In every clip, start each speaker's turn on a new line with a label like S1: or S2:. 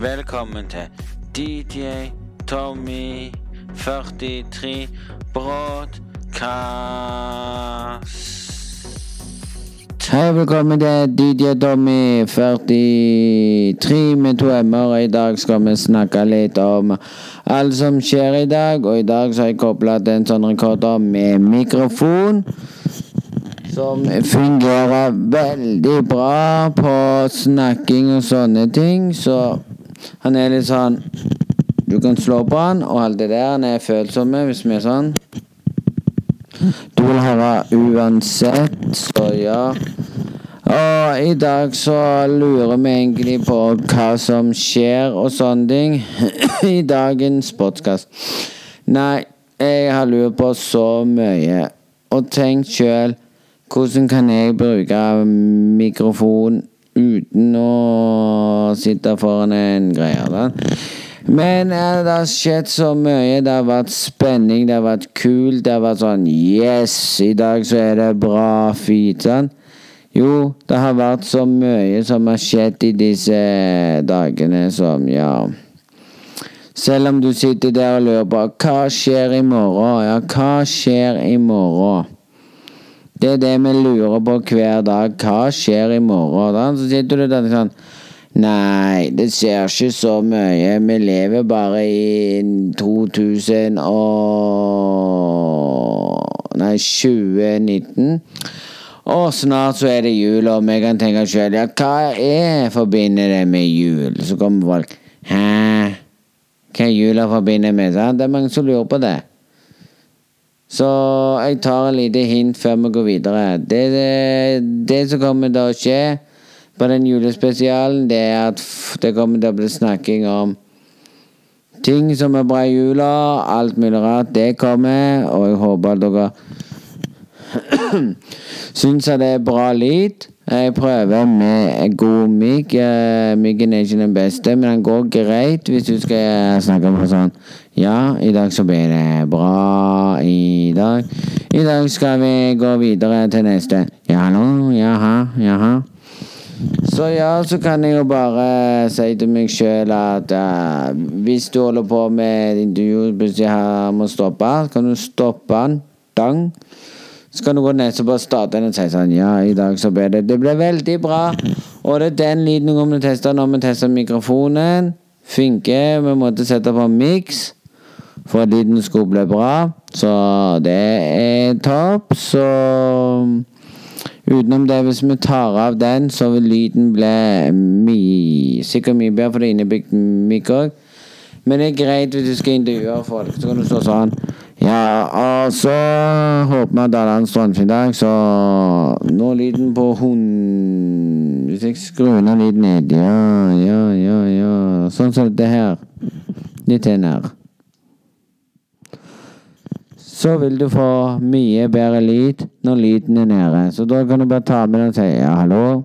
S1: Velkommen til DJ Tommy 43 Broadcast. Hei, velkommen til DJ Tommy 43 med to m-er. I dag skal vi snakke litt om alt som skjer i dag. Og i dag så har jeg kobla til en sånn rekorder med mikrofon. Som fungerer veldig bra på snakking og sånne ting. Så han er litt sånn Du kan slå på han, og alt det der. Han er følsomme hvis vi er sånn. Du vil høre uansett, så ja. Og i dag så lurer vi egentlig på hva som skjer og sånne ting i dagens podkast. Nei, jeg har lurt på så mye og tenkt sjøl hvordan kan jeg bruke mikrofon uten å sitte foran en greie? Da? Men ja, det har skjedd så mye. Det har vært spenning, det har vært kult. Det har vært sånn Yes, i dag så er det bra fint. Sånn. Jo, det har vært så mye som har skjedd i disse dagene som, ja Selv om du sitter der og lurer på hva skjer i morgen? Ja, hva skjer i morgen? Det er det vi lurer på hver dag. Hva skjer i morgen? Så sitter du der sånn Nei, det skjer ikke så mye. Vi lever bare i 2000 og Nei, 2019. Og snart så er det jul, og vi kan tenke sjøl ja, hva er forbinder det med jul? Så kommer folk Hæ? Hva er jula forbinder med? Sant? Det er mange som lurer på det. Så jeg tar et lite hint før vi går videre. Det, det, det som kommer til å skje på den julespesialen, det er at det kommer til å bli snakking om ting som er bra i jula. Alt mulig rart. Det kommer, og jeg håper at dere syns at det er bra lyd. Jeg prøver med god mygg. Myggen er ikke den beste, men den går greit hvis du skal snakke om sånn. Ja, i dag så blir det bra i dag. I dag skal vi gå videre til neste. Ja, hallo? Jaha? Jaha? Så ja, så kan jeg jo bare si til meg sjøl at uh, hvis du holder på med et intervju plutselig her må stoppe, kan du stoppe den. Dang. Så kan du gå ned og bare starte den og si sånn Ja, i dag så ble det Det ble veldig bra. Og det er den lyden vi kommer til å teste når vi tester mikrofonen. Funker. Vi måtte sette på miks for at lyden skulle bli bra. Så det er topp. Så Utenom det, hvis vi tar av den, så vil lyden bli mye, sikkert mye bedre, for det er innebygd mikk òg. Men det er greit hvis du skal intervjue folk. Så kan du stå sånn. Ja, og så håper vi at alle har en strømfin dag, så nå er lyden på hund... Hvis jeg skrur ned lyden ned Ja, ja, ja, ja. Sånn som dette her. Litt til nær. Så vil du få mye bedre lyd når lyden er nede. Så da kan du bare ta med den og si ja, hallo.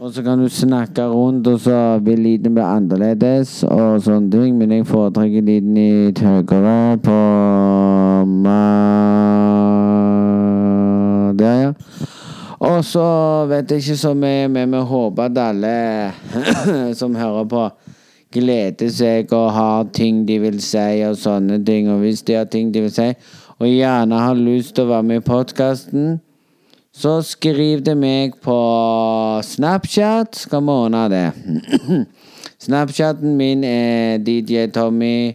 S1: Og så kan du snakke rundt, og så vil lyden bli annerledes og sånne ting. Men jeg foretrekker lyden litt høyere på Der, ja. Og så vet jeg ikke så mye, men vi håper at alle som hører på, gleder seg og har ting de vil si og sånne ting. Og hvis de har ting de vil si, og gjerne har lyst til å være med i podkasten, så skriv det meg på Snapchat, skal vi ordne det. Snapchaten min er DJ Tommy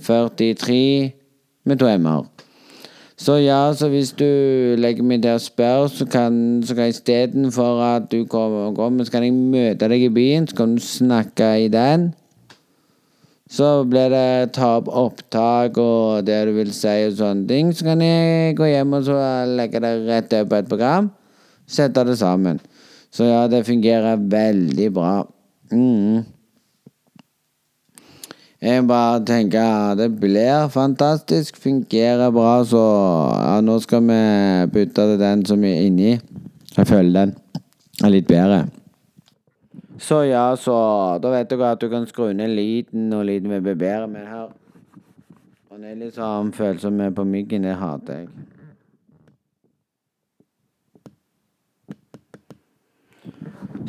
S1: 43 med to m-er. Så ja, så hvis du legger meg der og spør, så kan, så kan istedenfor at du kommer, kommer, så kan jeg møte deg i byen, så kan du snakke i den. Så blir det ta opp opptak og det du vil si og sånne ting. Så kan jeg gå hjem og så legge det rett opp på et program. Sette det sammen. Så ja, det fungerer veldig bra. Mm. Jeg bare tenker det blir fantastisk. Fungerer bra, så ja, nå skal vi bytte til den som er inni. Jeg føler den er litt bedre. Så ja, så da vet dere at du kan skru ned lyden, og lyden vil bli bedre. Men her Han er litt sånn følsom på myggen. Det hater jeg.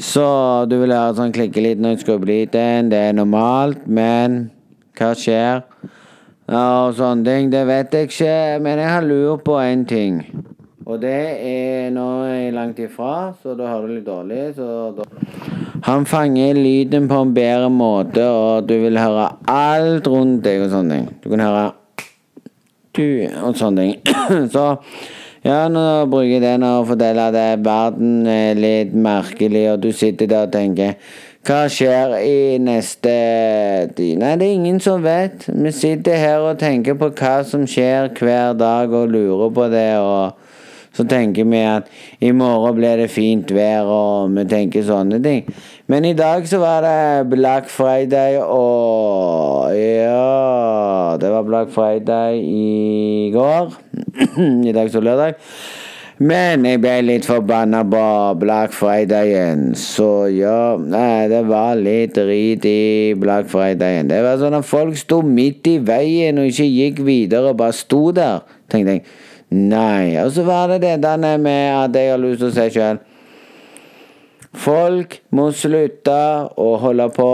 S1: Så du vil høre sånn klikkelyd når du skrur på lyden. Det er normalt, men hva skjer? Ja, og sånne ting, det vet jeg ikke, men jeg har lurt på en ting. Og det er Nå er jeg langt ifra, så da hører du litt dårlig. Så Da... Han fanger lyden på en bedre måte, og du vil høre alt rundt deg og sånne ting. Du kan høre du og sånne ting. så ja, nå bruker jeg den og forteller at verden er litt merkelig, og du sitter der og tenker hva skjer i neste tid? Nei, det er ingen som vet. Vi sitter her og tenker på hva som skjer hver dag, og lurer på det. og så tenker vi at i morgen blir det fint vær, og vi tenker sånne ting. Men i dag så var det Black Friday, og Ja, det var Black Friday i går. I dag så lørdag. Men jeg ble litt forbanna på Black Fridayen, så ja nei, Det var litt drit i Black Fridayen. Det var sånn at folk sto midt i veien og ikke gikk videre, og bare sto der. tenkte jeg. Nei. Og så var det det denne med at jeg har lyst til å si sjøl Folk må slutte å holde på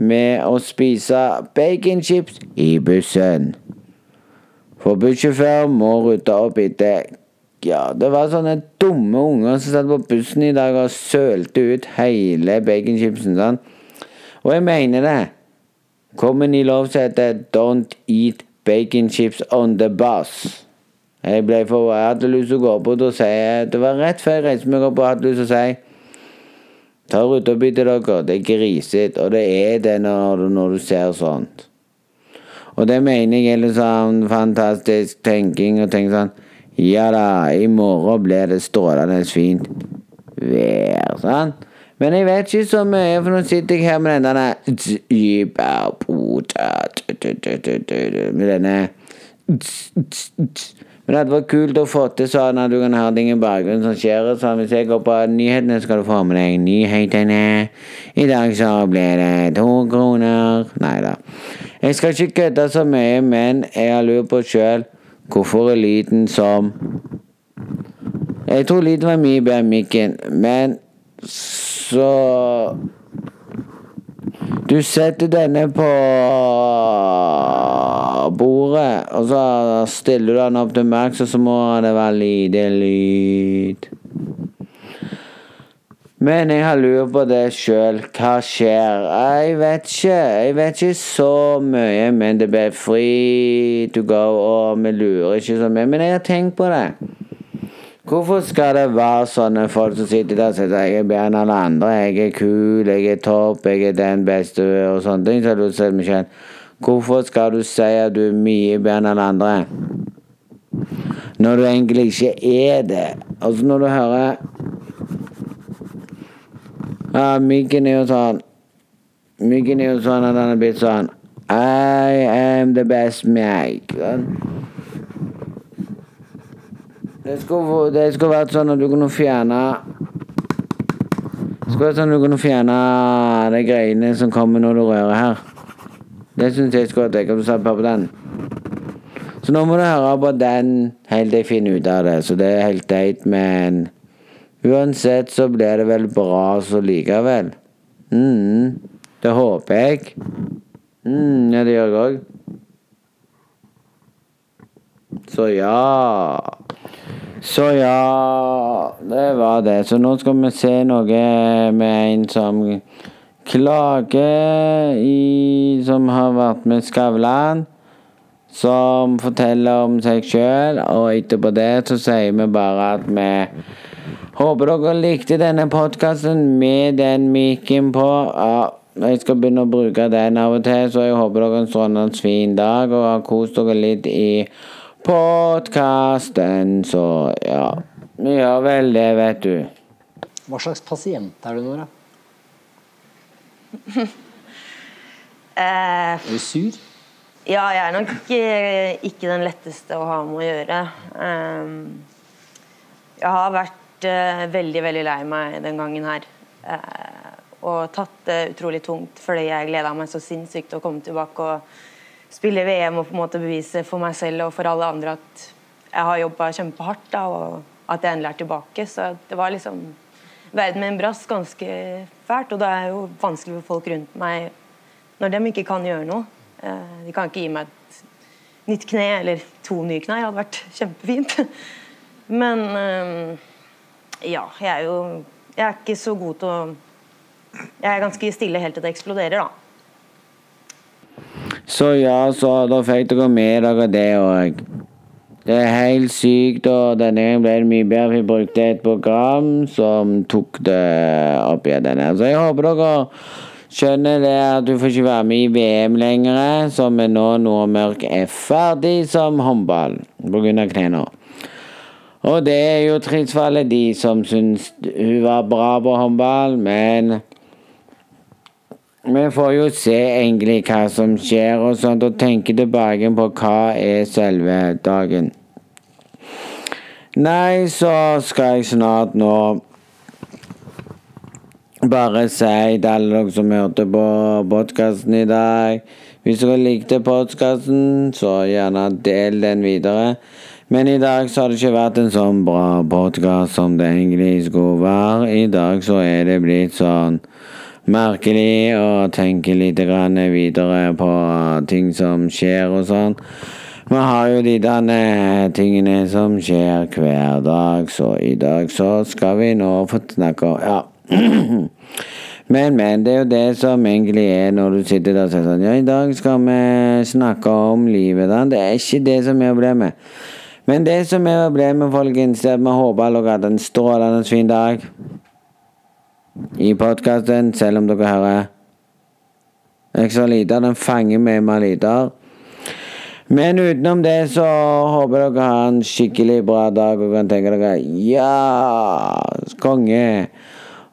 S1: med å spise baconchips i bussen. For bussjåfør må rydde opp etter Ja, det var sånne dumme unger som satt på bussen i dag og sølte ut hele baconchipsen. sånn. Og jeg mener det. Kommer ni lov til å hete 'Don't eat bacon chips on the bus'? Jeg ble for, jeg hadde lyst til å gå bort og si Det var rett før jeg reiste meg opp og hadde lyst til å si Ta ryddeopp etter dere. Det er grisete, og det er det når, når, du ser sånt. Og det mener jeg er litt sånn fantastisk tenking, og tenke sånn Ja da, i morgen blir det strålende fint vær, sant? Men jeg vet ikke så mye, for nå sitter jeg her med denne Med denne men det hadde vært kult å få til sånn at du kan høre ting i bakgrunnen som skjer. Sånn. Hvis jeg går på nyhetene, skal du få med deg nyhetene. I dag så ble det to kroner. Nei da. Jeg skal ikke kødde så mye, men jeg har lurt på sjøl hvorfor er lyden som Jeg tror lyden var mye bedre enn mikken, men så du setter denne på bordet, og så stiller du den opp til maks, og så må det være lite lyd. Men jeg har lurt på det sjøl. Hva skjer? Jeg vet ikke. Jeg vet ikke så mye, men det blir free to go, og vi lurer ikke så mye. Men jeg har tenkt på det. Hvorfor skal det være sånne folk som sitter der og sier jeg er bedre enn alle andre, jeg er kul, jeg er topp, jeg er den beste og sånne ting? Så du sier Michelle, hvorfor skal du si at du er mye bedre enn alle andre? Når du egentlig ikke er det. Altså når du hører Ja, Myggen er jo sånn Myggen er jo sånn at han er blitt sånn I am the best meg. Sånn. Det skulle, det skulle vært sånn at du kunne fjerne Det skulle vært sånn at du kunne fjerne de greiene som kommer når du rører her. Det syns jeg skulle vært deg, om du satte på den. Så nå må du høre på den helt til jeg finner ut av det. Så det er helt teit, men uansett så blir det vel bra så likevel. mm, det håper jeg. mm, ja, det gjør jeg òg. Så ja. Så ja, det var det. Så nå skal vi se noe med en som klager i Som har vært med Skavlan. Som forteller om seg sjøl, og etterpå det så sier vi bare at vi håper dere likte denne podkasten med den mikken på. Ja, jeg skal begynne å bruke den av og til, så jeg håper dere har en strålende fin dag og har kost dere litt i podkasten, så ja. Ja vel det, vet du.
S2: Hva slags pasient er du, Nora?
S3: Eh,
S2: Er du sur?
S3: ja, jeg er nok ikke, den letteste å ha med å gjøre. Ehm, jeg har vært eh, veldig, veldig lei meg den gangen her. Eh, og tatt det utrolig tungt fordi jeg gleda meg så sinnssykt til å komme tilbake og spille VM og på en måte bevise for meg selv og for alle andre at jeg har jobba kjempehardt da, og at jeg endelig er tilbake. Så det var liksom verden med en brass ganske fælt. Og da er jo vanskelig for folk rundt meg når de ikke kan gjøre noe. Eh, de kan ikke gi meg et nytt kne eller to nye knær. Det hadde vært kjempefint. Men eh, ja, jeg er jo Jeg er ikke så god til å Jeg er ganske stille helt til det eksploderer, da.
S1: Så ja, så da fikk dere med dere det òg. Det er helt sykt, og denne gangen ble det mye bedre. Vi brukte et program som tok det opp igjen. denne. Så jeg håper dere skjønner det at du får ikke være med i VM lenger, som er nå Nordmørk er ferdig som håndball pga. knærne. Og det er jo trist for alle de som syns hun var bra på håndball, men vi får jo se egentlig hva som skjer og sånt, og tenke tilbake på hva er selve dagen. Nei, så skal jeg snart nå bare si til alle dere som hørte på podkasten i dag Hvis dere likte podkasten, så gjerne del den videre. Men i dag så har det ikke vært en sånn bra podkast som det egentlig skulle være. I dag så er det blitt sånn merkelig å tenke litt videre på ting som skjer og sånn. Vi har jo de denne tingene som skjer hver dag, så i dag så skal vi nå få snakke om Ja. Men, men, det er jo det som egentlig er når du sitter der og sier sånn Ja, i dag skal vi snakke om livet. Da. Det er ikke det som er problemet. Men det som er problemet, folkens, er at vi håper alle har hatt en strålende fin dag i podkasten, selv om dere hører lite, Den fanger med meg liter. Men utenom det så håper dere har en skikkelig bra dag og kan tenke dere Ja, konge.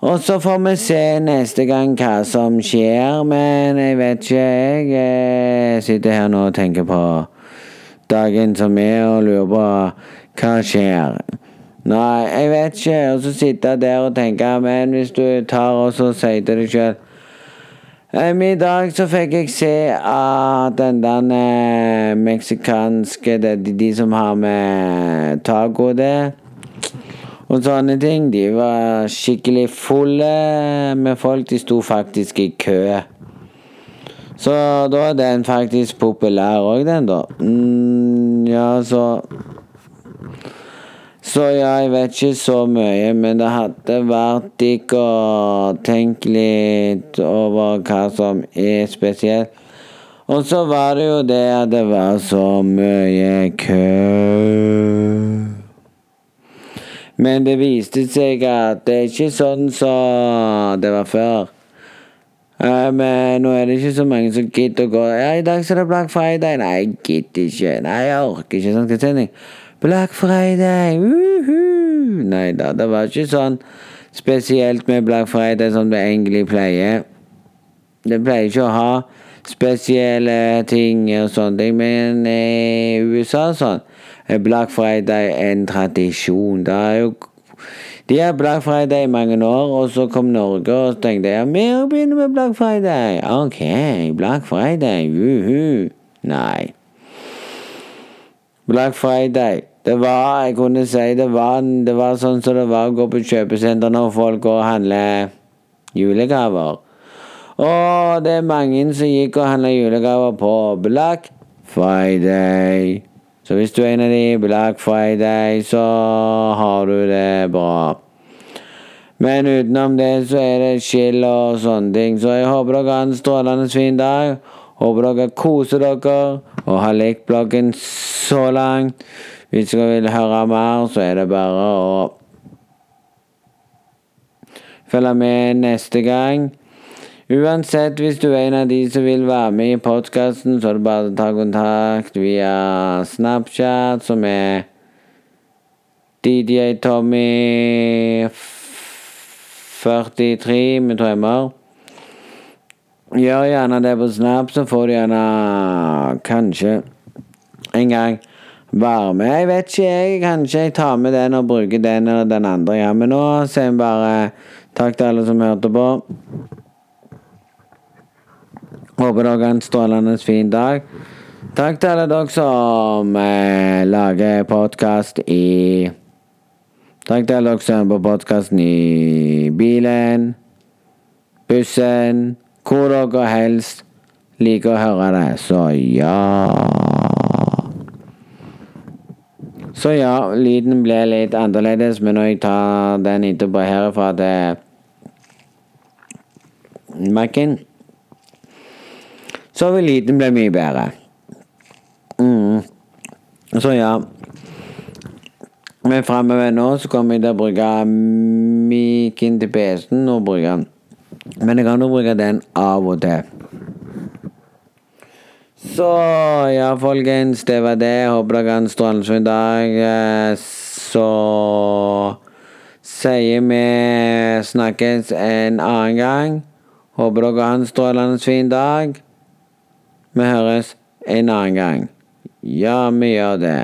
S1: Og så får vi se neste gang hva som skjer, men jeg vet ikke, jeg. Jeg sitter her nå og tenker på dagen som er, og lurer på hva skjer. Nei, jeg vet ikke. Og så sitte der og tenke Men hvis du tar og så sier til deg sjøl I dag så fikk jeg se at den der uh, meksikanske de, de, som har med taco det og sånne ting. De var skikkelig fulle med folk. De sto faktisk i kø. Så da er den faktisk populær òg, den, da. Mm, ja, så så jeg vet ikke så mye, men det hadde vært digg å tenke litt over hva som er spesielt. Og så var det jo det at det var så mye kø. Men det viste seg at det er ikke sånn som det var før. Uh, men nå er det ikke så mange som gidder å gå Ja, i dag så er det Black Friday. Nei, jeg gidder ikke. Nei, jeg orker ikke sånn sending. Black Friday! Uhu. Nei da, det var ikke sånn spesielt med Black Friday som det egentlig pleier. Det pleier ikke å ha spesielle ting og sånne ting, men i USA sånn Black Friday er en tradisjon. Det er jo de har Black Friday i mange år, og så kom Norge og tenkte ja, vi begynner med Black Friday. Ok, Black Friday, juhu. Nei. Black Friday. Det var Jeg kunne si det var, det var sånn som det var å gå på kjøpesenter når folk går og handler julegaver. Og det er mange som gikk og handla julegaver på Black Friday. Så hvis du er en av de Black Friday, så har du det bra. Men utenom det så er det chill og sånne ting. Så jeg håper dere har en strålende fin dag. Håper dere koser dere og har likt bloggen så langt. Hvis dere vil høre mer, så er det bare å følge med neste gang. Uansett, hvis du er en av de som vil være med i podkasten, så er det bare å ta kontakt via Snapchat, som er DJ Tommy 43 med trømmer. Gjør gjerne det på Snap, så får du gjerne kanskje en gang være med. Jeg vet ikke, jeg. Kanskje jeg tar med den og bruker den eller den andre. Men nå sier vi bare takk til alle som hørte på. Håper dere har en strålende fin dag. Takk til alle dere som eh, lager podkast i Takk til alle dere som hører på podkasten i bilen, bussen, hvor dere helst liker å høre det. Så ja Så ja, lyden ble litt annerledes, men når jeg tar den etterpå herfra til Mac-en, så vil lyden bli mye bedre. Mm. Så ja. Men framover nå så kommer jeg til å bruke mikken til PC-en og bruke den. Men jeg kan jo bruke den av og til. Så ja, folkens, det var det. Håper dere har en strålende dag. Eh, Så sier vi snakkes en annen gang. Håper dere har en strålende fin dag. Vi høres en annen gang. Ja, vi gjør det.